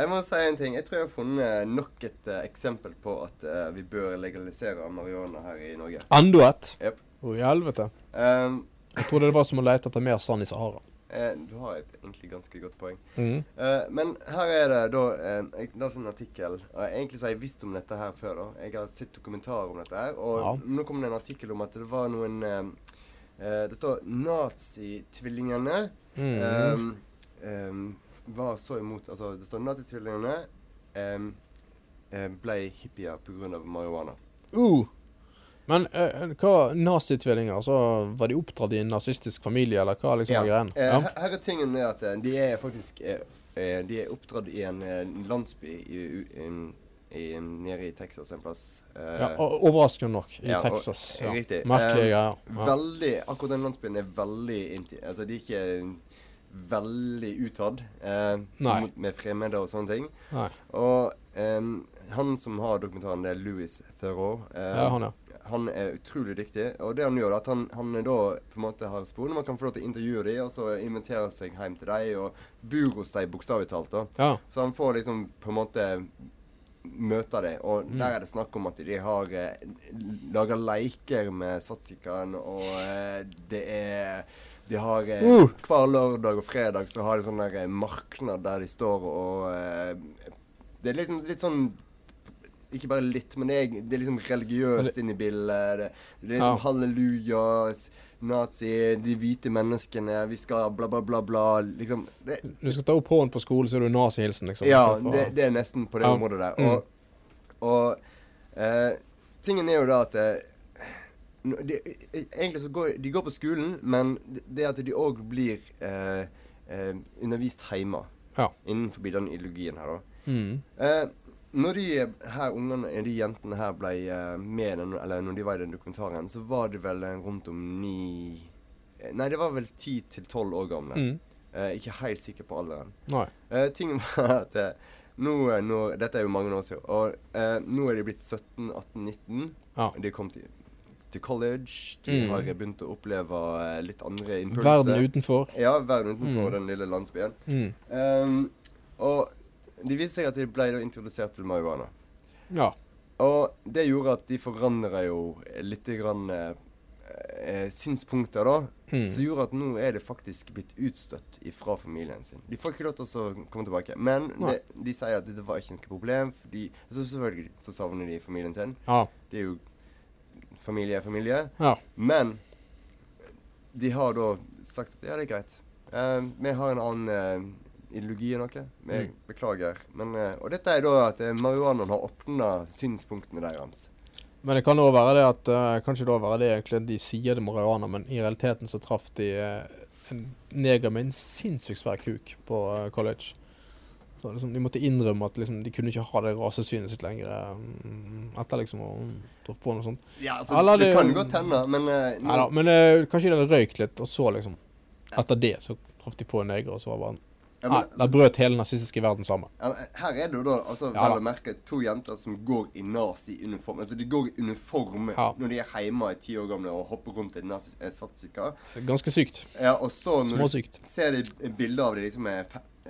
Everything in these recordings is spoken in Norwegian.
Jeg må si en ting. Jeg tror jeg har funnet nok et uh, eksempel på at uh, vi bør legalisere marihuana her i Norge. Enda et. Jep. Hvor i helvete. Um, Jeg trodde det var som å lete etter mer sand i Sahara. eh, du har et egentlig ganske godt poeng. Mm. Eh, men her er det da eh, Det er en artikkel. Egentlig så har jeg visst om dette her før. da. Jeg har sett dokumentarer om dette her. Og Ja. nå kom det en artikkel om at det var noen Det står nazitvillingene Mm. um, um, var så imot Altså, det står at um, ble hippier pga. marihuana. Uh. Men eh, hva nazitvillinger? Altså, var de oppdratt i en nazistisk familie, eller hva liksom Ja. greien? Eh, Ja. her- Her er tingen med at de er faktisk De er oppdratt i en landsby i, in, i, nede i Texas en plass. Eh, ja, overraskende nok, i ja, og- Texas. Ja. Riktig. Merkelige greier. Ja. Veldig Akkurat den landsbyen er veldig inti... Altså, de er ikke veldig utad eh, med fremmede og sånne ting. Nei. Og eh, han som har dokumentaren, det er Louis Theroux. Eh, Ja, han, ja. han er utrolig dyktig. Og det han gjør, er at han, han da på en måte har spor. Man kan få lov til å intervjue dem, og så invitere seg hjem til dem og bor hos dem, bokstavelig talt. ja. Så han får liksom på en måte møte det. Og Mm. der er det snakk om at de har eh, laga leker med svartstikkeren, og eh, det er de har eh, Uh. Hver lørdag og fredag så har de sånn der eh, marknad der de står og eh, Det er liksom litt sånn ikke bare litt, men det er, det er liksom religiøst inne i bildet. Det, det er liksom Ja. halleluja, nazi, de hvite menneskene, vi skal bla, bla, bla, bla. Liksom. Det, Du skal ta opp hånden på skolen, så er du nazihilsen, liksom. ja, det, det er nesten på det Ja. området der. Mm. Og, og eh, tingen er jo da at eh, de, eh, Egentlig så går de går på skolen, men det- det at de òg blir eh, eh, undervist hjemme Ja. innenfor den ideologien her, da. Mm. Eh, når de her ungene, de jentene her ble eh, med, den, eller når de var i den dokumentaren, så var de vel eh, rundt om ni eh, Nei, det var vel ti til tolv år gamle. Mm. Eh, ikke helt sikker på alderen. Tingen var at eh, nå, eh, nå, Dette er jo mange år siden. Og eh, nå er de blitt 17, 18, 19. Ja. De kom til, til college. De Mm. har begynt å oppleve eh, litt andre impulser. Verden utenfor. Ja, verden utenfor Mm. den lille landsbyen. Mm. Um, og det viste seg at de ble introdusert til marihuana. Ja. Og det gjorde at de forandra jo litt grann eh, eh, synspunkter, da. Mm. Som gjorde at nå er det faktisk blitt utstøtt fra familien sin. De får ikke lov til å komme tilbake. Men det, de sier at det var ikke noe problem. Fordi, altså Selvfølgelig så savner de familien sin. Ja. Det er jo familie er familie. Ja. Men de har da sagt at ja, det er greit. Eh, vi har en annen eh, ideologi enn noe. Vi Mm. beklager. Men, eh, og dette er da at uh, marihuanaen har åpna synspunktene deres. Men det kan òg være det at uh, Kanskje det være det egentlig de sier det marihuana, men i realiteten så traff de uh, en neger med en sinnssykt svær kuk på uh, college. Så liksom, De måtte innrømme at liksom, de kunne ikke ha det rasesynet sitt lenger mm, etter liksom å traff på noe sånt. Ja, altså, Eller det, det- kan godt hende, men uh, Nei da, men uh, kanskje de hadde røykt litt, og så liksom Etter det så traff de på en neger, og så var det bare ja, Nei, Da brøt hele den nazistiske verden sammen. ja, Her er det jo da altså, Ja vel å merke to jenter som går i nazi-uniform. Altså, de går i uniform Ja. når de er hjemme i ti år gamle og hopper rundt i nazi-satsika Ganske sykt. Ja, og så når du ser de bilder av de liksom er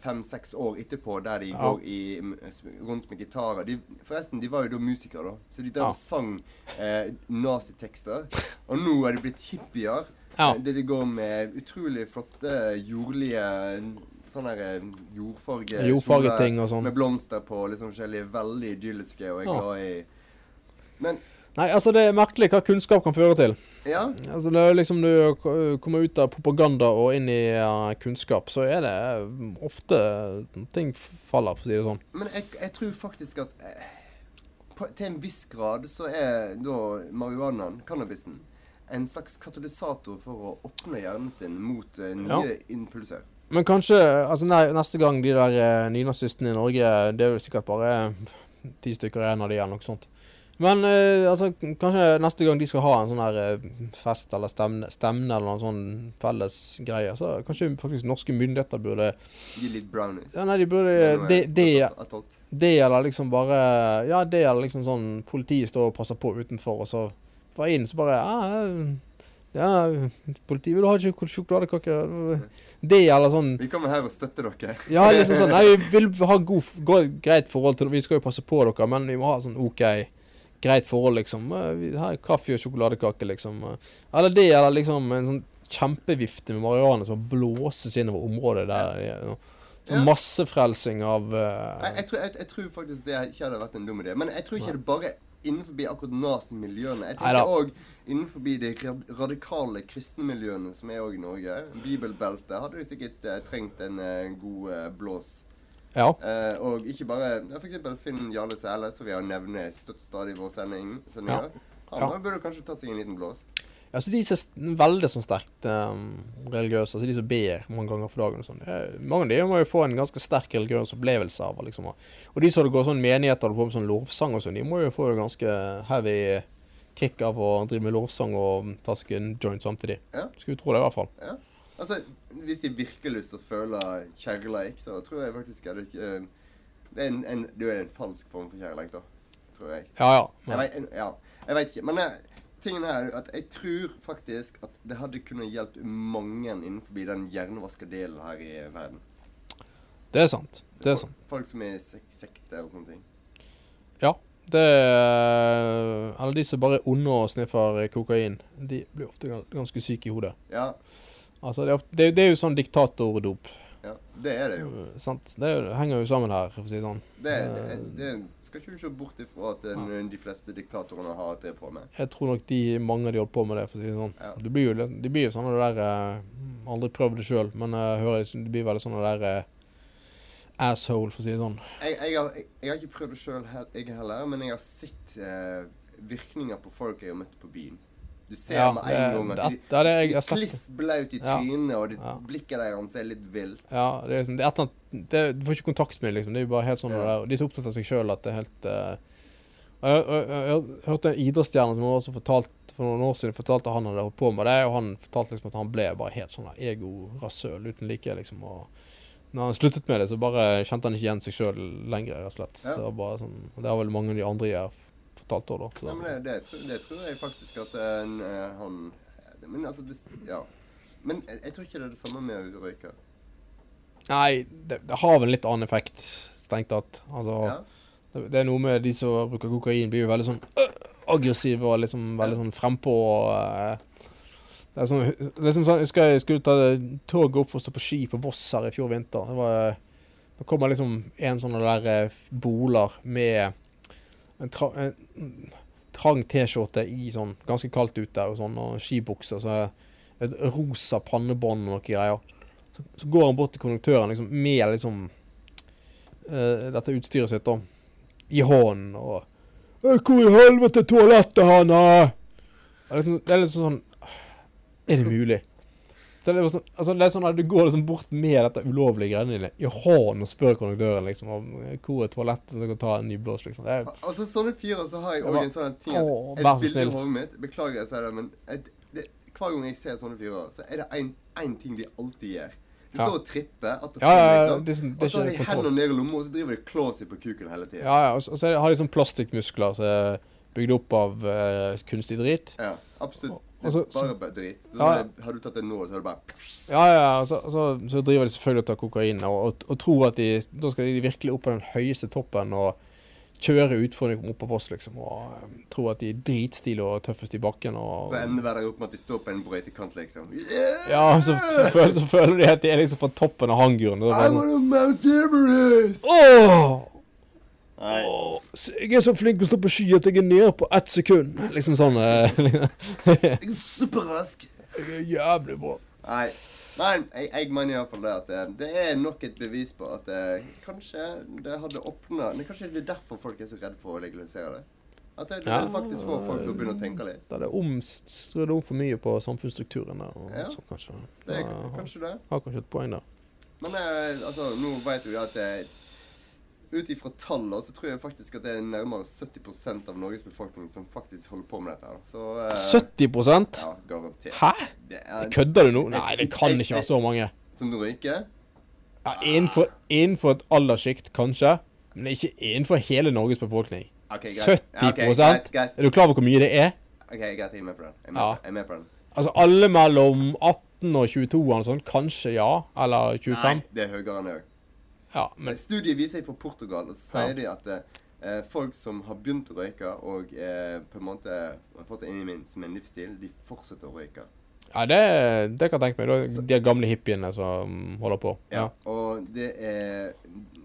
fem-seks år etterpå, der de Ja. går i, rundt med gitarer. De, forresten, de var jo da musikere, da. Så de der Ja. sang eh, nazitekster. Og nå er de blitt hippier. Ja. Eh, Det de går med utrolig flotte, jordlige Sånne eh, jordfarge Jordfargeting og sånn. Med blomster på, liksom forskjellige. Veldig idylliske, og jeg er glad i Men Nei, altså det er merkelig hva kunnskap kan føre til. ja. Altså det er liksom Du kommer ut av propaganda og inn i eh, kunnskap, så er det eh, ofte ting faller, for å si det sånn. Men jeg, jeg tror faktisk at eh, på, til en viss grad så er da marihuanaen, cannabisen, en slags katalysator for å åpne hjernen sin mot eh, nye impulser. Men kanskje altså nei, neste gang de der eh, nynazistene i Norge Det er jo sikkert bare ti stykker igjen av de eller noe sånt. Men eh, altså, kanskje neste gang de skal ha en sånn her eh, fest eller stemne, stemne eller noen sånn felles greie, så kanskje faktisk norske myndigheter burde Gi litt brownies. Ja, nei, de burde det, de, de, de, eller liksom bare Ja, det eller liksom sånn Politiet står og passer på utenfor, og så bare inn, så bare ja, Ja, politiet vil ha ikke sjokoladekake. Det eller sånn Vi kommer her og støtter dere. Ja, liksom sånn Nei, vi vil ha god, god, greit forhold til Vi skal jo passe på dere, men vi må ha sånn OK, greit forhold, liksom. Eh, Her er kaffe og sjokoladekake, liksom. Eh, Eller det, eller liksom en sånn kjempevifte med marihuana som blåses innover området der. Ja. Ja. massefrelsing av uh, Jeg, jeg, tror, jeg, jeg tror faktisk det ikke hadde vært en dum idé. Men jeg tror ikke det bare innenfor akkurat nazimiljøene. Jeg tenker òg innenfor de radikale kristne miljøene som er òg i Norge. Bibelbeltet hadde de sikkert uh, trengt en uh, god eh, blås. Ja. Eh, og ikke bare ja, eksempel Finn Jarle Sæle, som vi har nevnt stadig i vår sending. sendinger. Han Ja. burde kanskje tatt seg en liten blås. Ja, så de som er veldig sånn sterkt um, religiøse, altså de som ber mange ganger for dagen og sånn. Mange av de må jo få en ganske sterk religiøs opplevelse av liksom. og- de som det går sånn menigheter holder på med sånn lovsang og sånn, de må jo få en ganske heavy kick av å drive med lovsang og ta seg en joint samtidig. Ja. Skulle tro det, i hvert fall. Ja. Altså, hvis de virkelig å føle kjærleik, så tror jeg faktisk at det ikke eh, Det er en, en, det er en falsk form for kjærleik, da. Tror jeg. Ja, ja. Jeg vet, ja, jeg vet ikke. Men jeg, tingen er at jeg tror faktisk at det hadde kunnet hjulpet mange innenfor den hjernevaska delen her i verden. Det er sant. Det er sant. Folk som er i sek sekter og sånne ting. Ja. Det er, Eller de som bare er onde og sniffer kokain, de blir ofte ganske syke i hodet. Ja, Altså, det er, det, er- det jo sånn diktatordop. ja. Det er det jo. Uh, sant? Det er henger jo sammen her, for å si det sånn. Det, sånn. det skal ikke du se bort ifra at ja. de fleste diktatorene har det på med. Jeg tror nok de, mange av de holder på med det, for å si det sånn. Ja. Det blir jo, de blir jo sånne der uh, Aldri prøvd det sjøl, men uh, hører det blir veldig sånne der uh, asshole, for å si det sånn. Jeg, jeg, har, jeg, jeg har ikke prøvd det sjøl, jeg heller, men jeg har sett eh, virkninger på folk jeg har møtt på byen. Du ser Ja, med en gang at det, de, det det er kliss blaut i Ja. og det, Ja. blikket deres er litt vilt. Ja, det er, liksom, det er annet det, Du får ikke kontakt med dem, liksom. Det er jo bare helt sånn Ja. De er så opptatt av seg sjøl at det er helt uh, jeg, jeg, jeg, jeg hørte en idrettsstjerne som også fortalt, for noen år siden fortalte at han hadde holdt på med det, og han fortalte liksom at han ble bare helt sånn ego-rasøl uten like. liksom, og når han sluttet med det, så bare kjente han ikke igjen seg sjøl lenger, rett og slett. Ja. Så det var bare sånn, det har vel mange av de andre har fortalt òg, da. Ja, men det, det, tror- det tror jeg faktisk at en, han Men altså det, Ja. Men jeg, jeg tror ikke det er det samme med å røyke. Nei, det, har vel en litt annen effekt, strengt tatt. Altså, Ja? det, er noe med de som bruker kokain, blir jo veldig sånn øh, aggressive og liksom veldig sånn frempå. og, eh, det er sånn, det er sånn, Jeg husker jeg skulle ta toget opp for å stå på ski på Voss her i fjor vinter. Det var, da kommer liksom en sånn der eh, boler med en, tra, en trang T-skjorte i sånn ganske kaldt ute og sånn, og skibukser. Så et rosa pannebånd og noe greier. Så, så går han bort til konduktøren liksom, med liksom uh, dette utstyret sitt da, i hånden og «Eh, Hvor i helvete er toalettet han? Det er liksom, det er litt sånn Er det mulig? Det er, liksom, altså det er sånn at Du går liksom bort med dette ulovlige greiene dine i hånden og spør konduktøren liksom om hvor er toalettet, så kan ta en ny blås. liksom. Det er, Altså Sånne fyrer så har jeg Det òg en sånn ting at Åh, Et bilde i hodet mitt Beklager jeg sier det, men et, det, hver gang jeg ser sånne fyrer, så er det én ting de alltid gjør. De Ja. står og tripper etter ja, ja, ja, liksom. det, sånn- det Og så har de hendene ned i lomma, og så driver de klås klår seg på kuken hele tida. Ja, ja, og så, og så har de sånn plastikkmuskler som er bygd opp av uh, kunstig drit. Ja, absolutt. Og bare så- drit. Ja, Har du tatt det nå, så er det bare Ja, ja, så, så, så driver de selvfølgelig og tar kokain og, og, og tror at de Da skal de virkelig opp på den høyeste toppen og kjøre utfor når de kommer opp på oss, liksom. Og um, tror at de er dritstilige og tøffest i bakken og Så ender det opp med at de står på en brøytekant, liksom. Yeah! Ja, så, føler, så føler de at de er liksom fra toppen av hanguren. sånn, on Mount Everest! Åh! Nei. Åh, Jeg er så flink til å stå på ski at jeg er nede på ett sekund. Liksom sånn eh, Jeg er superrask. Jeg er jævlig bra. Nei. Men jeg, jeg mener iallfall det at det, det er nok et bevis på at det, kanskje det hadde åpna Kanskje det er derfor folk er så redde for å legalisere det. At det, det Ja. faktisk få folk til å begynne å tenke litt. Da er det omstrødd om for mye på samfunnsstrukturen der. Ja. så kanskje. Det er kanskje det. har kanskje et poeng der. Men eh, altså, nå vet vi at eh, ut ifra tallene så tror jeg faktisk at det er nærmere 70% av Norges befolkning som faktisk holder på med dette. her. Så eh, 70% Ja, garantert. Hæ? Er, Kødder du nå? Nei, det kan ikke være så mange. som du røyker? Ja, innenfor, innenfor et alderssjikt, kanskje. Men ikke innenfor hele Norges befolkning. Ok, greit. 70 Ja, ok, greit, greit. Er du klar over hvor mye det er? Ok, greit, jeg er med på den. Jeg er med, Ja. på, jeg er med på den. Altså alle mellom 18 og 22 og sånn, kanskje ja. Eller 25. Nei, det er høyere enn òg. Ja, men Studiet viser fra Portugal, og så sier de at eh, folk som har begynt å røyke og eh, på en måte har fått det inn i min som en livsstil, de fortsetter å røyke. Ja, det, det kan jeg tenke meg. Da, de gamle hippiene som holder på. Ja. Ja. Og det er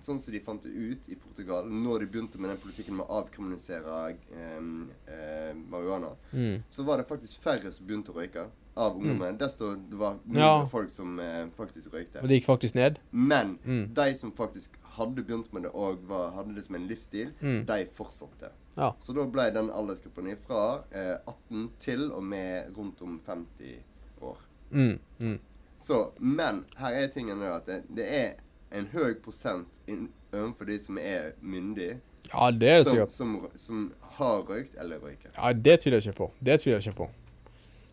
sånn som de fant det ut i Portugal når de begynte med den politikken med å avkriminalisere eh, eh, marihuana. Mm. Så var det faktisk færre som begynte å røyke av ungdommen. Desto det var mindre Ja. folk som eh, faktisk røykte. Og det gikk faktisk ned. Men Mm. de som faktisk hadde begynt med det og var, hadde det som en livsstil, Mm. de fortsatte. Ja. Så da ble den aldersgruppen fra eh, 18 til og med rundt om 50 år. Mm. Mm. Så, men her er tingen at det, det er en høy prosent overfor de som er myndige, Ja, det er som, som, som har røykt eller røyker. Ja, det tviler jeg ikke på. Det tviler jeg ikke på.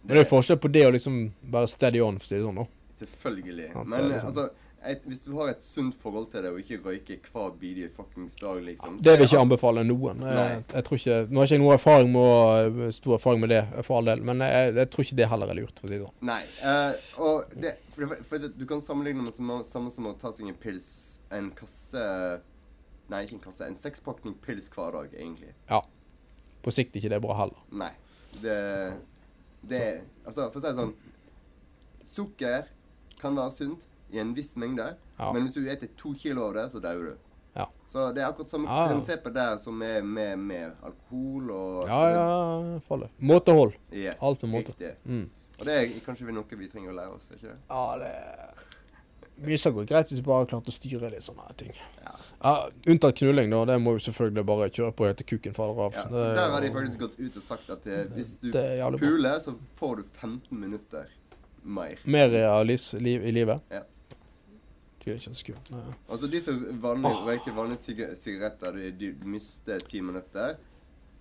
Men det er forskjell på det å liksom være steady on, for å si det sånn. da. Selvfølgelig. Men liksom- altså, et, hvis du har et sunt forhold til det og ikke røyker hver bidige fuckings dag, liksom Det vil jeg ikke anbefale noen. Jeg, jeg tror ikke, Nå har jeg ikke noe erfaring med stor erfaring med det, for all del, men jeg, jeg tror ikke det heller er lurt. for å si det sånn. Nei. uh, og det, for, for det, du kan sammenligne med det samme som å ta seg en pils En kasse Nei, ikke en kasse. En sekspakning pils hver dag, egentlig. Ja. På sikt ikke det er bra heller. Nei. Det Det Altså, for å si det sånn Sukker kan være sunt i en viss mengde, Ja. men hvis du spiser to kilo av det, så dør du. Ja. Så det er akkurat samme Ja, ja. prinsippet der som er med, med alkohol og Ja, ja, faller. Måtehold. Yes, Alt med måte. Riktig. Mm. Og det er kanskje noe vi trenger å lære oss, ikke det? Ja, det Mye som går greit hvis vi bare har klart å styre litt sånne ting. Ja. Ja, Unntatt knulling, da. Det må vi selvfølgelig bare kjøre på helt til kuken faller av. Ja, Det- der har de faktisk gått ut og sagt at det, hvis du er puler, så får du 15 minutter mer. Mer realis liv, i livet. Ja. Tviler ikke sekund. Nei. Altså de som vanlig, røyker vanlige sigaretter, de, de mister ti minutter.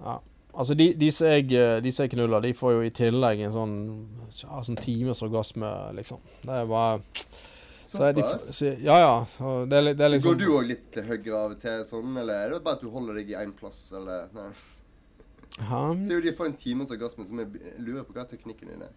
Ja. Altså, de, de, som jeg, eh, de som jeg knuller, de får jo i tillegg en sånn, ja, sånn times orgasme, liksom. Det er bare så er de, Såpass. så, Ja, ja. Så det, er, det er liksom Går du òg litt til høyre av og til sånn, eller er det bare at du holder deg i én plass, eller Nei. Hæ? Ser jo de får en times orgasme, som jeg jeg lurer på hva teknikken din er.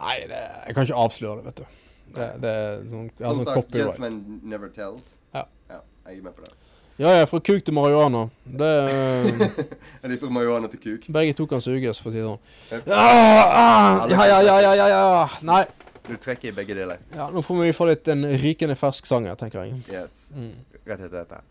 Nei, det, jeg kan ikke avsløre det, vet du. Det, det er sånn, jeg Som sånn sagt, copyright. gentleman never tells. Ja. ja. Jeg er med på det. Ja, ja, fra kuk til marihuana. Det Er de fra marihuana til kuk? Begge to kan suges, for å si det sånn. Ah, ah, ja, ja, ja, ja, ja. Nei. Du trekker i begge deler. Ja, nå får vi få litt en rykende fersk sang her, tenker jeg. Yes. Mm. Rett etter dette.